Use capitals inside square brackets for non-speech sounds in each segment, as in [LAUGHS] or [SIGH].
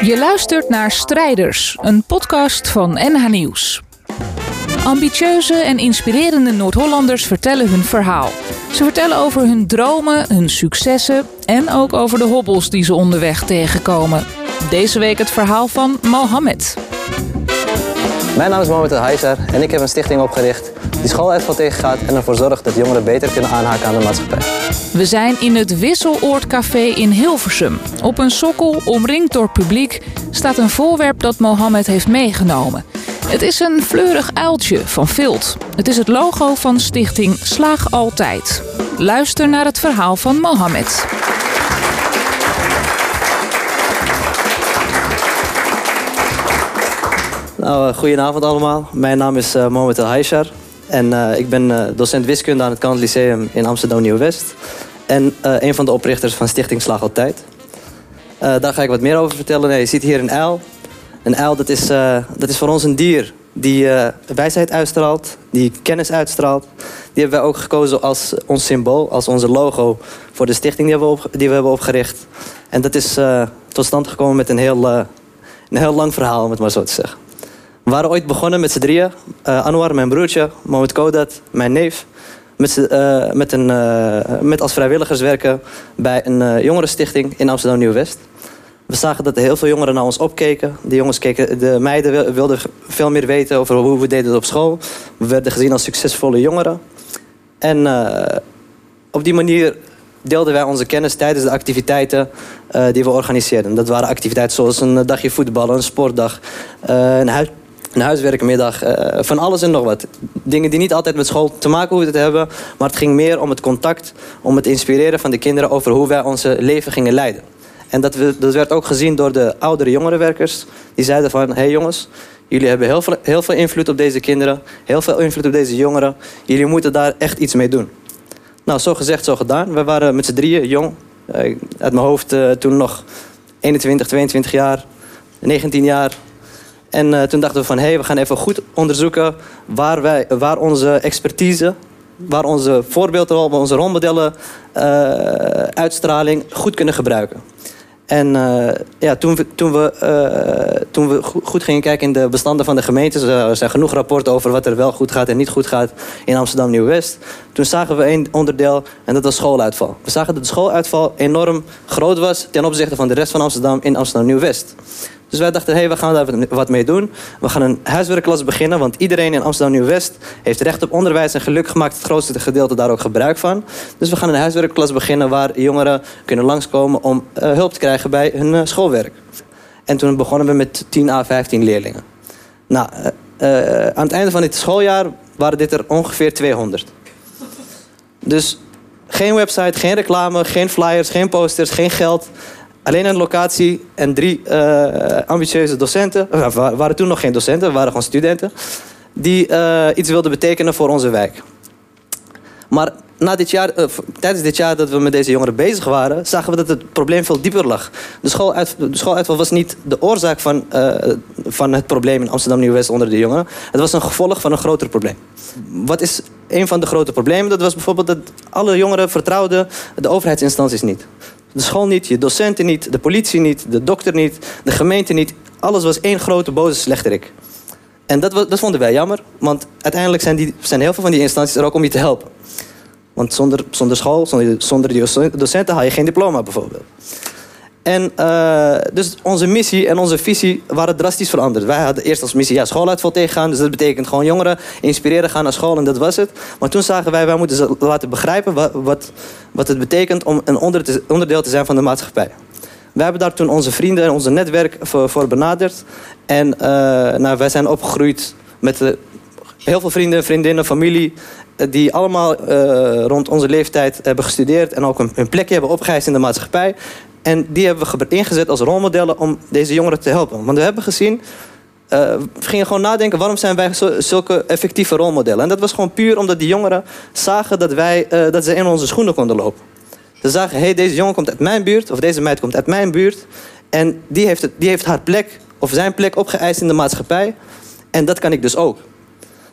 Je luistert naar Strijders, een podcast van NH Nieuws. Ambitieuze en inspirerende Noord-Hollanders vertellen hun verhaal. Ze vertellen over hun dromen, hun successen en ook over de hobbels die ze onderweg tegenkomen. Deze week het verhaal van Mohammed. Mijn naam is Mohamed El en ik heb een stichting opgericht die schooluitval tegengaat en ervoor zorgt dat jongeren beter kunnen aanhaken aan de maatschappij. We zijn in het Wisseloord Café in Hilversum. Op een sokkel, omringd door publiek, staat een voorwerp dat Mohammed heeft meegenomen. Het is een fleurig uiltje van Vilt. Het is het logo van stichting Slaag Altijd. Luister naar het verhaal van Mohammed. Nou, uh, goedenavond allemaal. Mijn naam is uh, Mohamed El. En uh, ik ben docent wiskunde aan het Kant Lyceum in Amsterdam Nieuw-West. En een van de oprichters van Stichting Slag Altijd. daar ga ik wat meer over vertellen. Nee, je ziet hier een uil. Een uil dat is, dat is voor ons een dier die wijsheid uitstraalt, die kennis uitstraalt. Die hebben wij ook gekozen als ons symbool, als onze logo voor de stichting die we, die we hebben opgericht. En dat is tot stand gekomen met een heel, een heel lang verhaal, om het maar zo te zeggen. We waren ooit begonnen met z'n drieën. Uh, Anwar, mijn broertje, Mohamed Kodat, mijn neef. Met, uh, met, een, uh, met als vrijwilligers werken bij een jongerenstichting in Amsterdam Nieuw-West. We zagen dat er heel veel jongeren naar ons opkeken. De jongens keken, de meiden wilden veel meer weten over hoe we deden op school. We werden gezien als succesvolle jongeren. En op die manier deelden wij onze kennis tijdens de activiteiten die we organiseerden. Dat waren activiteiten zoals een dagje voetballen, een sportdag, een huis een huiswerkmiddag, uh, van alles en nog wat. Dingen die niet altijd met school te maken hoeven te hebben, maar het ging meer om het contact, om het inspireren van de kinderen over hoe wij onze leven gingen leiden. En dat, we, dat werd ook gezien door de oudere jongerenwerkers. Die zeiden van, hé hey jongens, jullie hebben heel veel, heel veel invloed op deze kinderen, heel veel invloed op deze jongeren. Jullie moeten daar echt iets mee doen. Nou, zo gezegd, zo gedaan. We waren met z'n drieën jong. Uh, uit mijn hoofd uh, toen nog 21, 22 jaar, 19 jaar, en uh, toen dachten we van, hé, hey, we gaan even goed onderzoeken waar, wij, waar onze expertise, waar onze voorbeelden, waar onze rolmodellen, uh, uitstraling goed kunnen gebruiken. En uh, ja, toen we, toen, we, toen we goed gingen kijken in de bestanden van de gemeentes... er zijn genoeg rapporten over wat er wel goed gaat en niet goed gaat in Amsterdam Nieuw-West. Toen zagen we één onderdeel en dat was schooluitval. We zagen dat de schooluitval enorm groot was ten opzichte van de rest van Amsterdam in Amsterdam Nieuw-West. Dus wij dachten, hé, hey, we gaan daar wat mee doen. We gaan een huiswerkklas beginnen, want iedereen in Amsterdam Nieuw-West heeft recht op onderwijs en geluk gemaakt het grootste gedeelte daar ook gebruik van. Dus we gaan een huiswerkklas beginnen waar jongeren kunnen langskomen om uh, hulp te krijgen bij hun uh, schoolwerk. En toen begonnen we met 10 à 15 leerlingen. Nou, uh, aan het einde van dit schooljaar waren dit er ongeveer 200. Dus geen website, geen reclame, geen flyers, geen posters, geen geld. Alleen een locatie en drie uh, ambitieuze docenten. We waren toen nog geen docenten, waren gewoon studenten. Die uh, iets wilden betekenen voor onze wijk. Maar na dit jaar, uh, tijdens dit jaar dat we met deze jongeren bezig waren, zagen we dat het probleem veel dieper lag. De, schooluit, de schooluitval was niet de oorzaak van, uh, van het probleem in Amsterdam Nieuw-West onder de jongeren. Het was een gevolg van een groter probleem. Wat is een van de grote problemen? Dat was bijvoorbeeld dat alle jongeren vertrouwden de overheidsinstanties niet. De school niet, je docenten niet, de politie niet, de dokter niet, de gemeente niet. Alles was één grote boze slechterik. En dat, dat vonden wij jammer, want uiteindelijk zijn, die, zijn heel veel van die instanties er ook om je te helpen. Want zonder, zonder school, zonder, zonder die docenten haal je geen diploma bijvoorbeeld. En uh, dus onze missie en onze visie waren drastisch veranderd. Wij hadden eerst als missie ja, schooluitval tegengaan. Dus dat betekent gewoon jongeren inspireren, gaan naar school en dat was het. Maar toen zagen wij, wij moeten ze laten begrijpen wat, wat, het betekent om een onderdeel te zijn van de maatschappij. Wij hebben daar toen onze vrienden en onze netwerk voor, benaderd. En uh, nou, wij zijn opgegroeid met uh, heel veel vrienden, vriendinnen, familie die allemaal rond onze leeftijd hebben gestudeerd en ook een, een plekje hebben opgeëist in de maatschappij. En die hebben we ingezet als rolmodellen om deze jongeren te helpen. Want we hebben gezien, uh, we gingen gewoon nadenken... waarom zijn wij zulke effectieve rolmodellen? En dat was gewoon puur omdat die jongeren zagen dat, wij, uh, dat ze in onze schoenen konden lopen. Ze zagen, hé, hey, deze jongen komt uit mijn buurt... of deze meid komt uit mijn buurt... en die heeft, het, die heeft haar plek of zijn plek opgeëist in de maatschappij... en dat kan ik dus ook.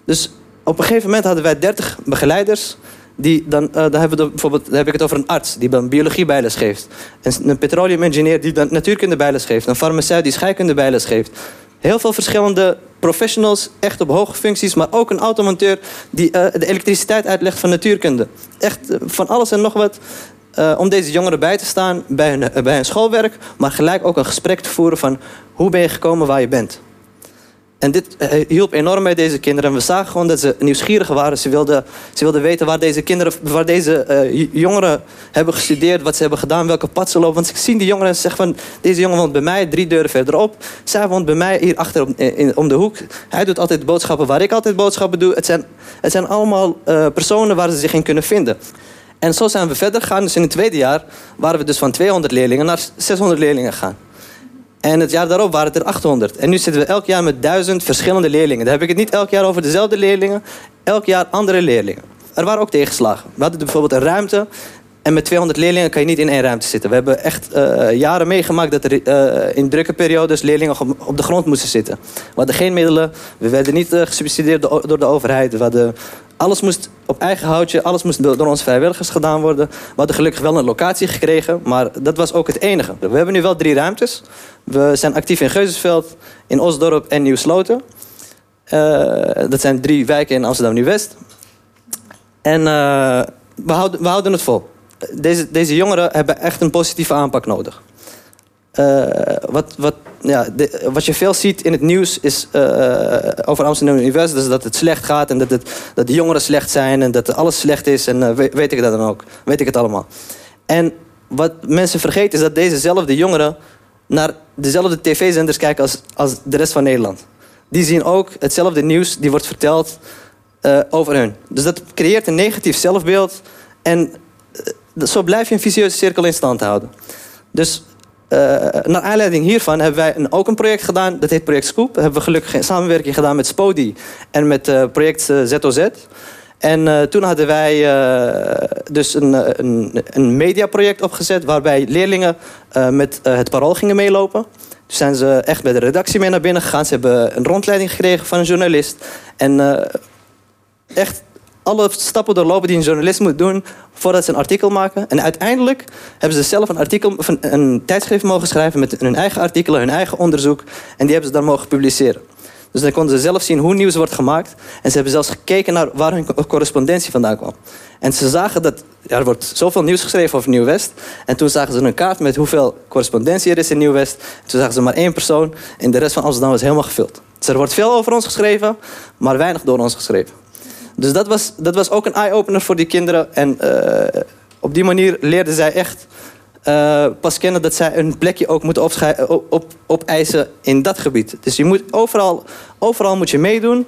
Dus op een gegeven moment hadden wij 30 begeleiders Die dan, uh, dan, hebben we bijvoorbeeld, dan heb ik het over een arts die dan biologie bijles geeft. Een, een petroleum-engineer die dan natuurkunde bijles geeft. Een farmaceut die scheikunde bijles geeft. Heel veel verschillende professionals, echt op hoge functies. Maar ook een automonteur die uh, de elektriciteit uitlegt van natuurkunde. Echt van alles en nog wat. Om deze jongeren bij te staan bij hun, bij hun schoolwerk. Maar gelijk ook een gesprek te voeren van hoe ben je gekomen waar je bent. En dit eh, hielp enorm bij deze kinderen. We zagen gewoon dat ze nieuwsgierig waren. Ze wilden, ze wilden weten waar deze, kinderen, waar deze uh, jongeren hebben gestudeerd, wat ze hebben gedaan, welke pad ze lopen. Want ik zie die jongeren en zeggen van, deze jongen woont bij mij drie deuren verderop. Zij woont bij mij hier achter om, de hoek. Hij doet altijd boodschappen waar ik altijd boodschappen doe. Het zijn, het zijn allemaal uh, personen waar ze zich in kunnen vinden. En zo zijn we verder gegaan. Dus in het tweede jaar waren we dus van 200 leerlingen naar 600 leerlingen gegaan. En het jaar daarop waren het er 800. En nu zitten we elk jaar met duizend verschillende leerlingen. Dan heb ik het niet elk jaar over dezelfde leerlingen. Elk jaar andere leerlingen. Er waren ook tegenslagen. We hadden bijvoorbeeld een ruimte. En met 200 leerlingen kan je niet in één ruimte zitten. We hebben echt uh, jaren meegemaakt dat er uh, in drukke periodes leerlingen op de grond moesten zitten. We hadden geen middelen. We werden niet uh, gesubsidieerd door de overheid. We hadden alles moest op eigen houtje, alles moest door onze vrijwilligers gedaan worden. We hadden gelukkig wel een locatie gekregen, maar dat was ook het enige. We hebben nu wel drie ruimtes. We zijn actief in Geuzesveld, in Osdorp en Nieuwsloten. Uh, dat zijn drie wijken in Amsterdam Nieuw-West. En uh, we, houden, we houden het vol. Deze, deze jongeren hebben echt een positieve aanpak nodig. Uh, wat, wat, ja, wat je veel ziet in het nieuws is uh, over Amsterdam University, dus dat het slecht gaat en dat, het, dat de jongeren slecht zijn en dat alles slecht is en weet, weet ik dat dan ook. Weet ik het allemaal. En wat mensen vergeten is dat dezezelfde jongeren naar dezelfde tv-zenders kijken als, als de rest van Nederland. Die zien ook hetzelfde nieuws, die wordt verteld over hun. Dus dat creëert een negatief zelfbeeld en zo blijf je een vicieuze cirkel in stand houden. Dus uh, naar aanleiding hiervan hebben wij een, ook een project gedaan. Dat heet Project Scoop. Hebben we gelukkig een samenwerking gedaan met Spodi en met uh, project ZOZ. En toen hadden wij dus een, een, een mediaproject opgezet... waarbij leerlingen met het parool gingen meelopen. Toen zijn ze echt bij de redactie mee naar binnen gegaan. Ze hebben een rondleiding gekregen van een journalist. En echt alle stappen doorlopen die een journalist moet doen voordat ze een artikel maken. En uiteindelijk hebben ze zelf een, artikel, een tijdschrift mogen schrijven met hun eigen artikelen, hun eigen onderzoek. En die hebben ze dan mogen publiceren. Dus dan konden ze zelf zien hoe nieuws wordt gemaakt. En ze hebben zelfs gekeken naar waar hun correspondentie vandaan kwam. En ze zagen dat er wordt zoveel nieuws geschreven over Nieuw-West. En toen zagen ze een kaart met hoeveel correspondentie er is in Nieuw-West. Toen zagen ze maar één persoon en de rest van Amsterdam was helemaal gevuld. Dus er wordt veel over ons geschreven, maar weinig door ons geschreven. Dus dat was, dat was ook een eye-opener voor die kinderen. En uh, op die manier leerden zij echt uh, pas kennen dat zij een plekje ook moeten op, op, opeisen in dat gebied. Dus je moet overal, overal moet je meedoen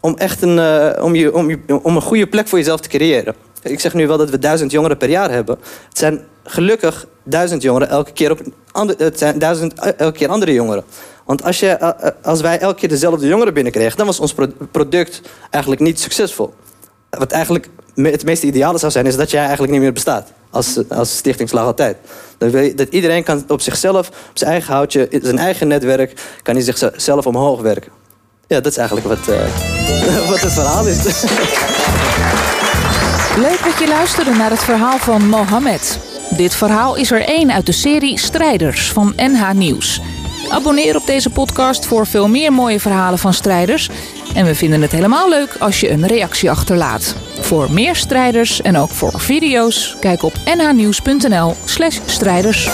om echt een, uh, om je, om, je, om een goede plek voor jezelf te creëren. Ik zeg nu wel dat we duizend jongeren per jaar hebben. Het zijn gelukkig duizend jongeren elke keer op andere, het zijn duizend elke keer andere jongeren. Want als, je, eh, eh, als wij elke keer dezelfde jongeren binnenkregen, dan was ons product eigenlijk niet succesvol. Wat eigenlijk het meest ideale zou zijn, is dat jij eigenlijk niet meer bestaat als, als stichting Slag Altijd. Dat, dat iedereen kan op zichzelf, op zijn eigen houtje, zijn eigen netwerk, kan hij zichzelf omhoog werken. Ja, dat is eigenlijk wat, [LAUGHS] wat het verhaal is. Leuk dat je luisterde naar het verhaal van Mohammed. Dit verhaal is er één uit de serie Strijders van NH Nieuws. Abonneer op deze podcast voor veel meer mooie verhalen van strijders. En we vinden het helemaal leuk als je een reactie achterlaat. Voor meer strijders en ook voor video's, kijk op nhnieuws.nl/strijders.